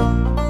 Música